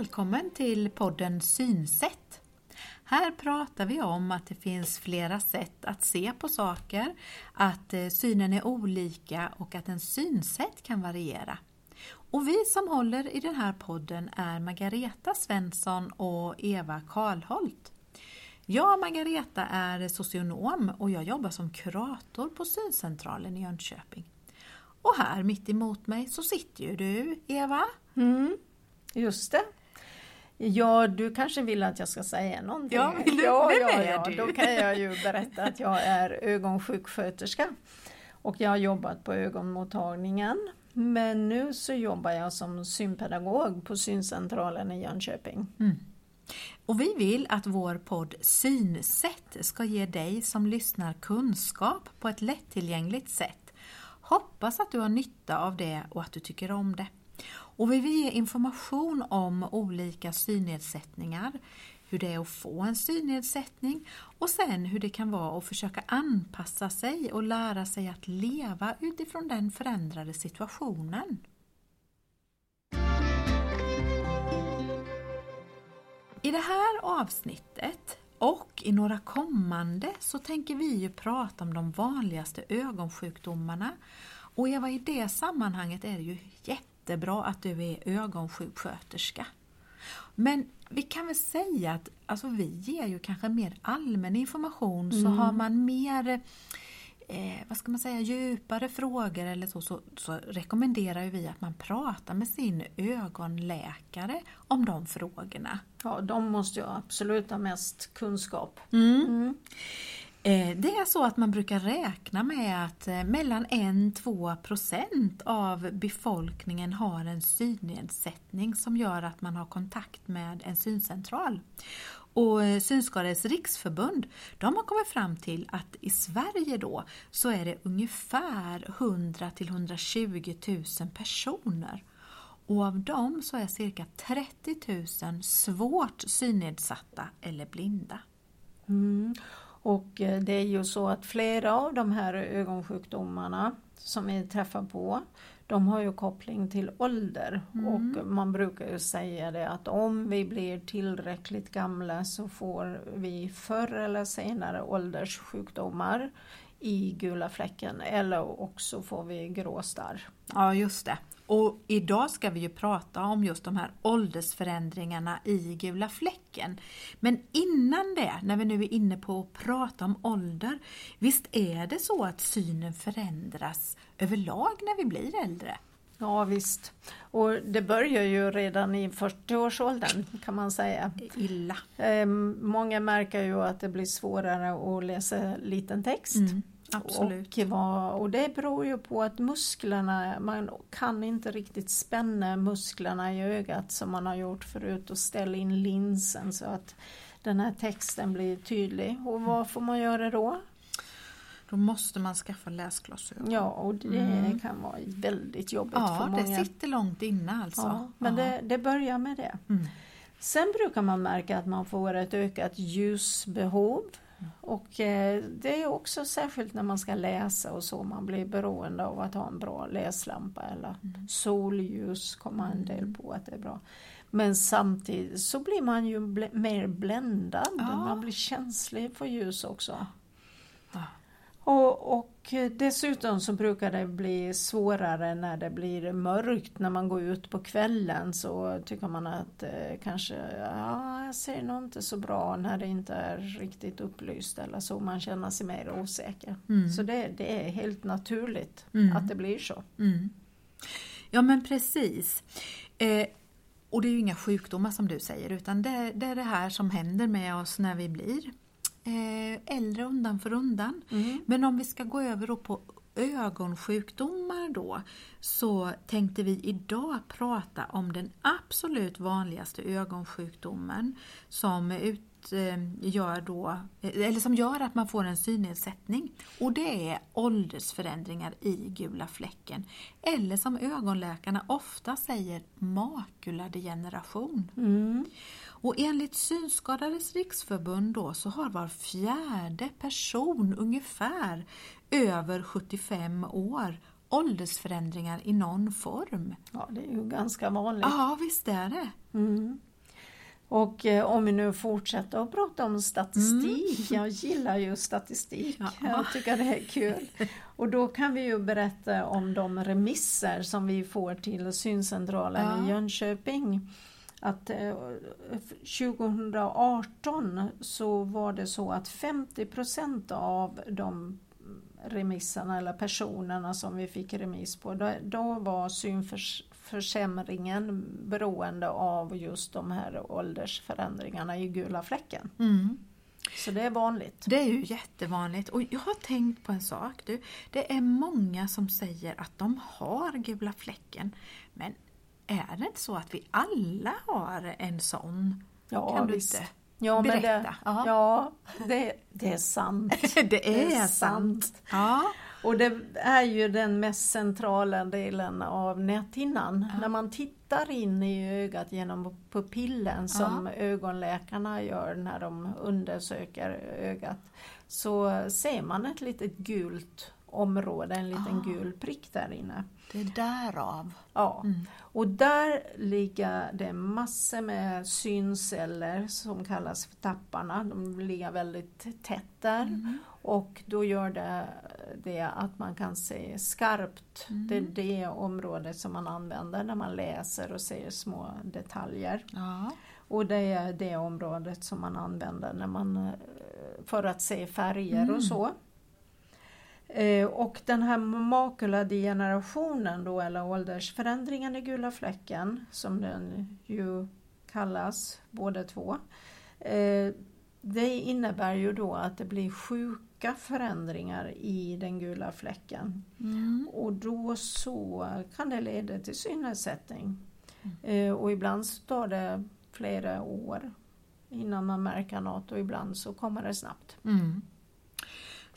Välkommen till podden Synsätt. Här pratar vi om att det finns flera sätt att se på saker, att eh, synen är olika och att en synsätt kan variera. Och vi som håller i den här podden är Margareta Svensson och Eva Karlholt. Jag, Margareta, är socionom och jag jobbar som kurator på Syncentralen i Jönköping. Och här mitt emot mig så sitter ju du, Eva. Mm, just det. Ja, du kanske vill att jag ska säga någonting? Ja, vill du, ja, vem ja, är ja. du? Då kan jag ju berätta att jag är ögonsjuksköterska och jag har jobbat på ögonmottagningen. Men nu så jobbar jag som synpedagog på Syncentralen i Jönköping. Och vi vill att vår podd Synsätt ska ge dig som lyssnar kunskap på ett lättillgängligt sätt. Hoppas att du har nytta av det och att du tycker om det. Och vi vill ge information om olika synnedsättningar, hur det är att få en synnedsättning och sen hur det kan vara att försöka anpassa sig och lära sig att leva utifrån den förändrade situationen. I det här avsnittet och i några kommande så tänker vi ju prata om de vanligaste ögonsjukdomarna. Och Eva, i det sammanhanget är det ju jättebra att du är ögonsjuksköterska. Men vi kan väl säga att alltså, vi ger ju kanske mer allmän information så har man mer eh, vad ska man säga, djupare frågor eller så, så, så rekommenderar vi att man pratar med sin ögonläkare om de frågorna. Ja, de måste ju absolut ha mest kunskap. Eh, Eh, det är så att man brukar räkna med att eh, mellan 1-2 procent av befolkningen har en synnedsättning som gör att man har kontakt med en syncentral. Och eh, Synskadades riksförbund de har kommit fram till att i Sverige då så är det ungefär 100 till 120 000 personer. Och av dem så är cirka 30 000 svårt synnedsatta eller blinda. Mm. Och eh, det är ju så att flera av de här ögonsjukdomarna som vi träffar på, de har ju koppling till ålder. Och man brukar ju säga det att om vi blir tillräckligt gamla så får vi förr eller senare ålderssjukdomar i gula fläcken eller också får vi gråstarr. Ja, just det. Och idag ska vi ju prata om just de här åldersförändringarna i gula fläcken. Men innan det, när vi nu är inne på att prata om ålder, visst är det så att synen förändras överlag när vi blir äldre? Ja visst. Och det börjar ju redan i 40-årsåldern kan man säga. Illa. Ehm, många märker ju att det blir svårare att läsa liten text. Mm, absolut. Och, vad, och det beror ju på att musklerna, man kan inte riktigt spänna musklerna i ögat som man har gjort förut och ställa in linsen så att den här texten blir tydlig. Och vad får man göra då? Då måste man skaffa läsglasögon. Ja, och det kan vara väldigt jobbigt för Mm. Ja, många. det sitter långt inne alltså. Ja, men Ja. det, det börjar med det. Mm. Sen brukar man märka att man får ett ökat ljusbehov. Och eh, det är också särskilt när man ska läsa och så, man blir beroende av att ha en bra läslampa eller solljus kommer en del på att det är bra. Men samtidigt så blir man ju bl- mer bländad, Ja. man blir känslig för ljus också. Ja. Och, och dessutom så brukar det bli svårare när det blir mörkt. När man går ut på kvällen så tycker man att eh, kanske, ja, jag ser nog inte så bra när det inte är riktigt upplyst eller så. Man känner sig mer osäker. Mm. Så det, det är helt naturligt Mm. att det blir så. Mm. Ja men precis. Eh, och det är ju inga sjukdomar som du säger utan det, det är det här som händer med oss när vi blir äldre undan för undan. Men om vi ska gå över på ögonsjukdomar då så tänkte vi idag prata om den absolut vanligaste ögonsjukdomen som utgör då, eller som gör att man får en synnedsättning och det är åldersförändringar i gula fläcken eller som ögonläkarna ofta säger makuladegeneration. Mm. Och enligt Synskadades riksförbund då så har var fjärde person ungefär över 75 år åldersförändringar i någon form. Ja, det är ju ganska vanligt. Ja, visst är det. Mm. Och eh, om vi nu fortsätter att prata om statistik, jag gillar ju statistik, Ja. jag tycker det är kul. Och då kan vi ju berätta om de remisser som vi får till syncentralen Ja. i Jönköping. Att eh, 2018 så var det så att 50% av de remisserna eller personerna som vi fick remiss på, då, var synförsämringen beroende av just de här åldersförändringarna i gula fläcken. Mm. Så det är vanligt. Det är ju jättevanligt och jag har tänkt på en sak. Du. Det är många som säger att de har gula fläcken. Men är det inte så att vi alla har en sån? Ja, kan du visst. inte Ja, men berätta? det, Ja. ja, det, det är sant. det är, sant. Ja. Och det är ju den mest centrala delen av näthinnan. När man tittar in i ögat genom pupillen som ögonläkarna gör när de undersöker ögat så ser man ett litet gult område, en liten gul prick där inne. Det är därav. Ja, och där ligger det massor med synceller som kallas för tapparna. De ligger väldigt tätt där och då gör det det att man kan se skarpt. Det är det området som man använder när man läser och ser små detaljer. Ja. Och det är det området som man använder när man, eh, för att se färger och så. Eh, Och den här makuladegenerationen då, eller åldersförändringen i gula fläcken, som den ju kallas båda två. eh, Det innebär ju då att det blir sjuka förändringar i den gula fläcken. Mm. Och då så kan det leda till synnedsättning. Eh, Och ibland tar det flera år innan man märker något och ibland så kommer det snabbt. Mm.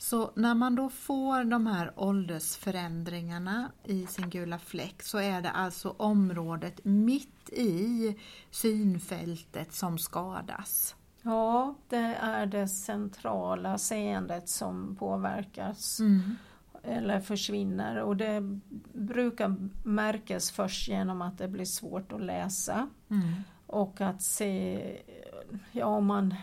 Så när man då får de här åldersförändringarna i sin gula fläck så är det alltså området mitt i synfältet som skadas. Ja, det är det centrala seendet som påverkas Mm. eller försvinner och det brukar märkas först genom att det blir svårt att läsa Mm. och att se, ja om man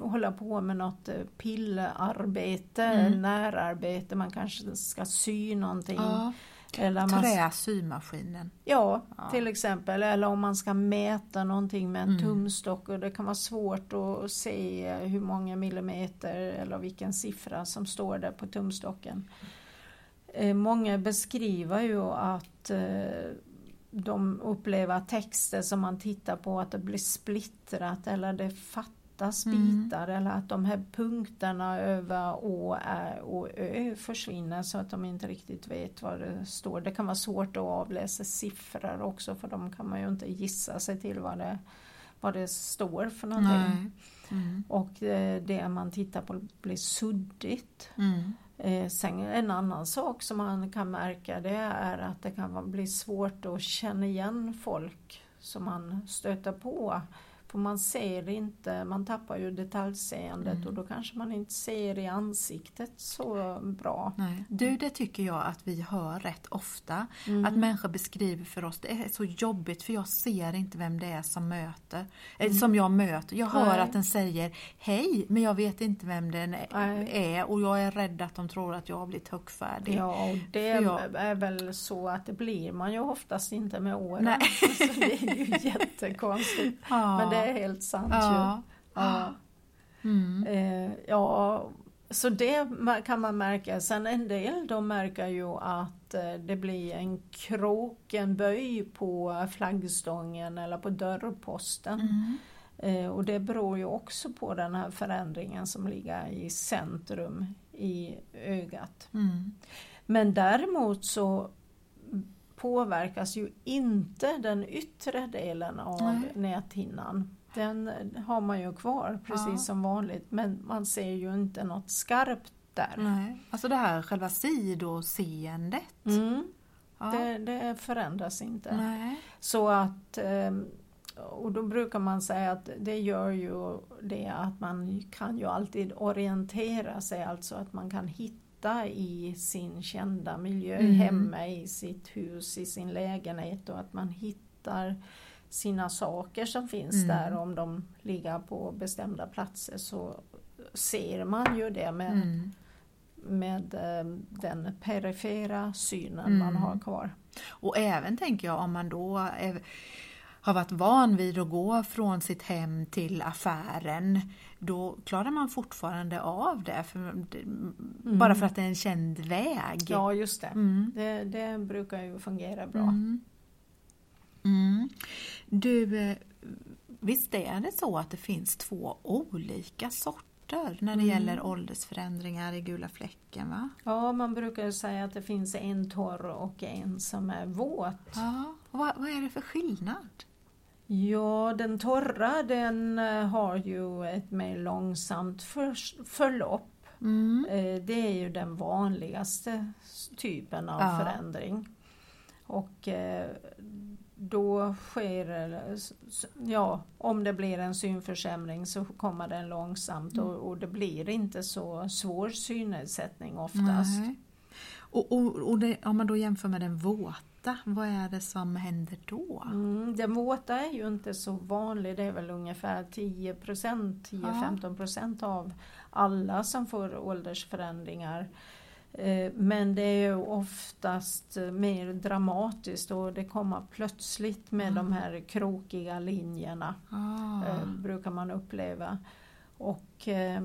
håller på med något eh, pillarbete, Mm. närarbete, man kanske ska sy någonting. Ja. Eller man, Träsymaskinen. ja, Ja. till exempel. Eller om man ska mäta någonting med en Mm. tumstock och det kan vara svårt att se hur många millimeter eller vilken siffra som står där på tumstocken. Eh, Många beskriver ju att eh, de upplever texter som man tittar på att det blir splittrat eller det fattas Mm. bitar eller att de här punkterna över Å, Ä och Ö försvinner så att de inte riktigt vet vad det står. Det kan vara svårt att avläsa siffror också för de kan man ju inte gissa sig till vad det, vad det står för någonting. Mm. Och eh, det man tittar på blir suddigt. Mm. Eh, sen en annan sak som man kan märka det är att det kan bli svårt att känna igen folk som man stöter på. För man ser inte, man tappar ju detaljseendet Mm. och då kanske man inte ser i ansiktet så bra. Nej. Du, det tycker jag att vi hör rätt ofta. Mm. Att människor beskriver för oss, det är så jobbigt för jag ser inte vem det är som möter. Eller som jag möter. Jag hör Mm. Nej. att den säger hej, men jag vet inte vem den Nej. är och jag är rädd att de tror att jag har blivit högfärdig. Ja, och det jag- är väl så att det blir man ju oftast inte med åren. Nej. Så det är ju jättekonstigt. Ja. Men det är helt sant ju. ja. Ja. Mm. Eh, ja, så det kan man märka. Sen en del de märker ju att eh, det blir en krok, en böj på flaggstången eller på dörrposten. Mm. Eh, och det beror ju också på den här förändringen som ligger i centrum i ögat. Mm. Men däremot så påverkas ju inte den yttre delen av Nej. näthinnan. Den har man ju kvar precis Ja. som vanligt men man ser ju inte något skarpt där. Nej. Alltså det här själva sidoseendet. Mm, Ja. det, det förändras inte. Nej. Så att, ehm, och då brukar man säga att det gör ju det att man kan ju alltid orientera sig, alltså att man kan hitta hitta i sin kända miljö, Mm. hemma i sitt hus, i sin lägenhet och att man hittar sina saker som finns Mm. där. Om de ligger på bestämda platser så ser man ju det med, Mm. med eh, den perifera synen Mm. man har kvar. Och även tänker jag om man då är, har varit van vid att gå från sitt hem till affären, då klarar man fortfarande av det, för, bara för att det är en känd väg. Ja, just det. Mm. Det, det brukar ju fungera bra. Mm. Mm. Du, eh, visst är det så att det finns två olika sorter när det Mm. gäller åldersförändringar i gula fläcken? Va? Ja, man brukar säga att det finns en torr och en som är våt. Ja. Vad, vad är det för skillnad? Ja, den torra den eh, har ju ett mer långsamt för, förlopp. Mm. Eh, Det är ju den vanligaste typen av Ja. förändring. Och eh, då sker, ja, om det blir en synförsämring så kommer den långsamt Mm. och, och det blir inte så svår synnedsättning oftast. Nej. Och, och, och det, om man då jämför med den våta, vad är det som händer då? Mm, den våta är ju inte så vanlig, det är väl ungefär 10% 10-15 procent av alla som får åldersförändringar. Eh, Men det är oftast mer dramatiskt och det kommer plötsligt med Mm. de här krokiga linjerna, Ah, eh, brukar man uppleva. Och eh,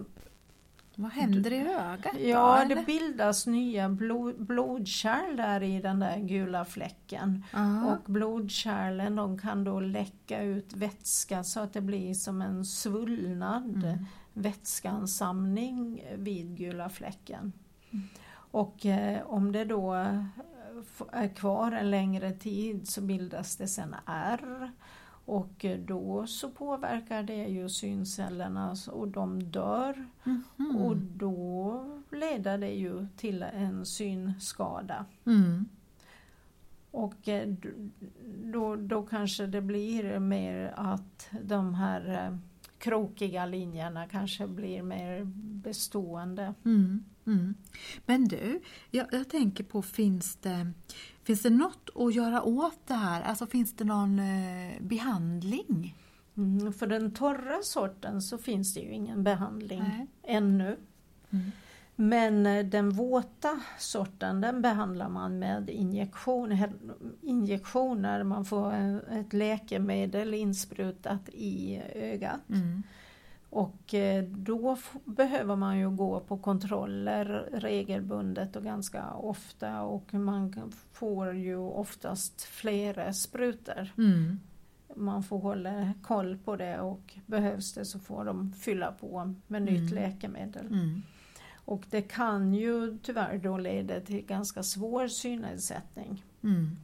vad händer i ögat då? ja, eller? det bildas nya blod, blodkärl där i den där gula fläcken. Ja. Och blodkärlen de kan då läcka ut vätska så att det blir som en svullnad Mm. vätskeansamling vid gula fläcken. Mm. Och eh, om det då är kvar en längre tid så bildas det sen ärr. Och då så påverkar det ju syncellerna och de dör. Mhm. Och då leder det ju till en synskada. Mm. Och eh, då, då kanske det blir mer att de här eh, krokiga linjerna kanske blir mer bestående. Mm. Mm. Men du, jag, jag tänker på finns det, finns det något att göra åt det här? Alltså finns det någon eh, behandling? Mm, för den torra sorten så finns det ju ingen behandling Nej. ännu. Mm. Men eh, den våta sorten den behandlar man med injektion, he- injektioner. Man får eh, ett läkemedel insprutat i ögat. Mm. Och eh, då behöver man ju gå på kontroller regelbundet och ganska ofta och man får ju oftast flera sprutor. Mm. Man får hålla koll på det och behövs det så får de fylla på med nytt Mm. läkemedel. Mm. Och det kan ju tyvärr då leda till ganska svår synnedsättning. Mm.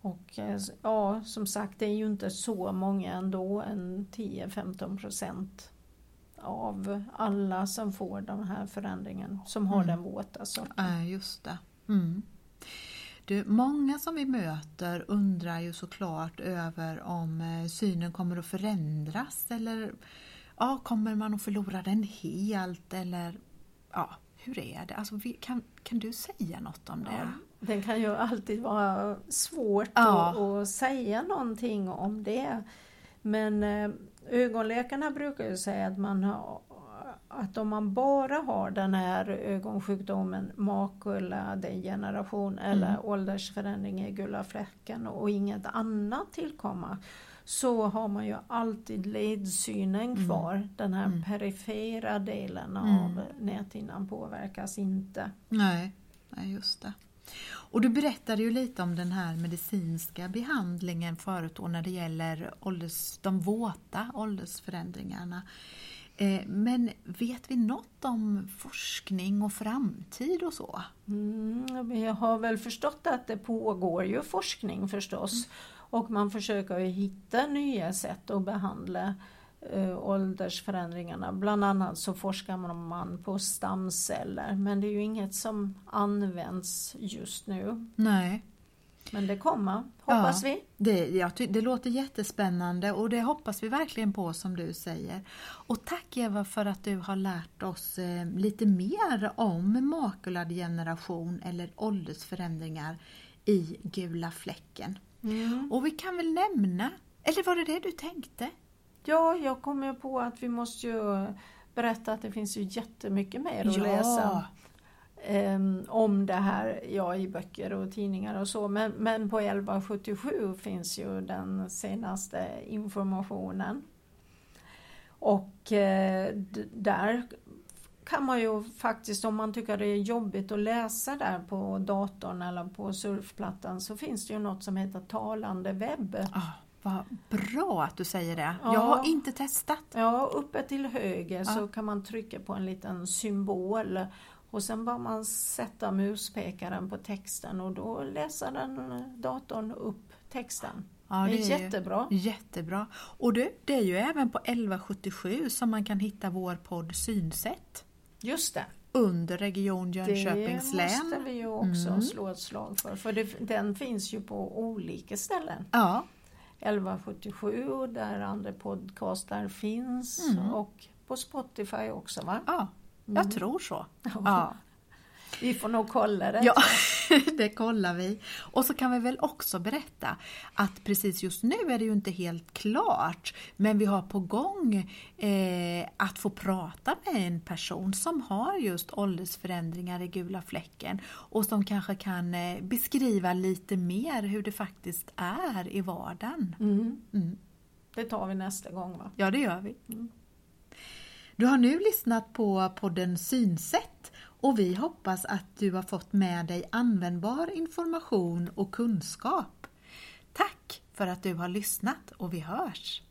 Och eh, ja, som sagt, det är ju inte så många ändå, en 10-15 procent av alla som får den här förändringen, som har Mm. den våta sorten. Ja, just det. Mm. Du, många som vi möter undrar ju såklart över om eh, synen kommer att förändras eller ja, kommer man att förlora den helt eller ja, hur är det? Alltså, kan, kan du säga något om det? Ja, den kan ju alltid vara svårt Ja. att, att säga någonting om det. Men eh, ögonläkarna brukar ju säga att man har att om man bara har den här ögonsjukdomen makuladegeneration eller Mm. åldersförändring i gula fläcken och inget annat tillkommer så har man ju alltid ledsynen Mm. kvar. Den här Mm. perifera delen Mm. av näthinnan påverkas inte. Nej, nej, just det. Och du berättade ju lite om den här medicinska behandlingen förut när det gäller ålders, de våta åldersförändringarna. Eh, Men vet vi något om forskning och framtid och så? Mm, vi har väl förstått att det pågår ju forskning förstås. Och man försöker hitta nya sätt att behandla eh, åldersförändringarna. Bland annat så forskar man på stamceller men det är ju inget som används just nu. Nej. Men det kommer, hoppas Ja. vi. Det, jag det låter jättespännande och det hoppas vi verkligen på som du säger. Och tack Eva för att du har lärt oss eh, lite mer om makulad generation eller åldersförändringar i gula fläcken. Mm. Och vi kan väl nämna, eller var det det du tänkte? Ja, jag kommer på att vi måste ju berätta att det finns ju jättemycket mer att läsa. Ehm, om det här, ja i böcker och tidningar och så. Men, men på 1177 finns ju den senaste informationen. Och eh, där kan man ju faktiskt, om man tycker det är jobbigt att läsa där på datorn eller på surfplattan, så finns det ju något som heter talande webb. Ah, vad bra att du säger det. Ja. Jag har inte testat. Ja, uppe till höger Ja. så kan man trycka på en liten symbol och sen bara man sätta muspekaren på texten och då läser den eh, datorn upp texten. Ja, det är ju jättebra. Jättebra. Och du, det är ju även på 1177 som man kan hitta vår podd Synsätt Just det, under Region Jönköpings det län. måste vi ju också Mm. slå ett slag för. För det, den finns ju på olika ställen. Ja, 1177 där andra podcastar finns Mm. och på Spotify också va? ja jag Mm. tror så. Ja. Ja. Vi får nog kolla det. Ja, det kollar vi. Och så kan vi väl också berätta att precis just nu är det ju inte helt klart, men vi har på gång eh, att få prata med en person som har just åldersförändringar i gula fläcken och som kanske kan eh, beskriva lite mer hur det faktiskt är i vardagen. Mm. Mm. Det tar vi nästa gång va? Ja, det gör vi. Mm. Du har nu lyssnat på podden Synsätt och vi hoppas att du har fått med dig användbar information och kunskap. Tack för att du har lyssnat och vi hörs!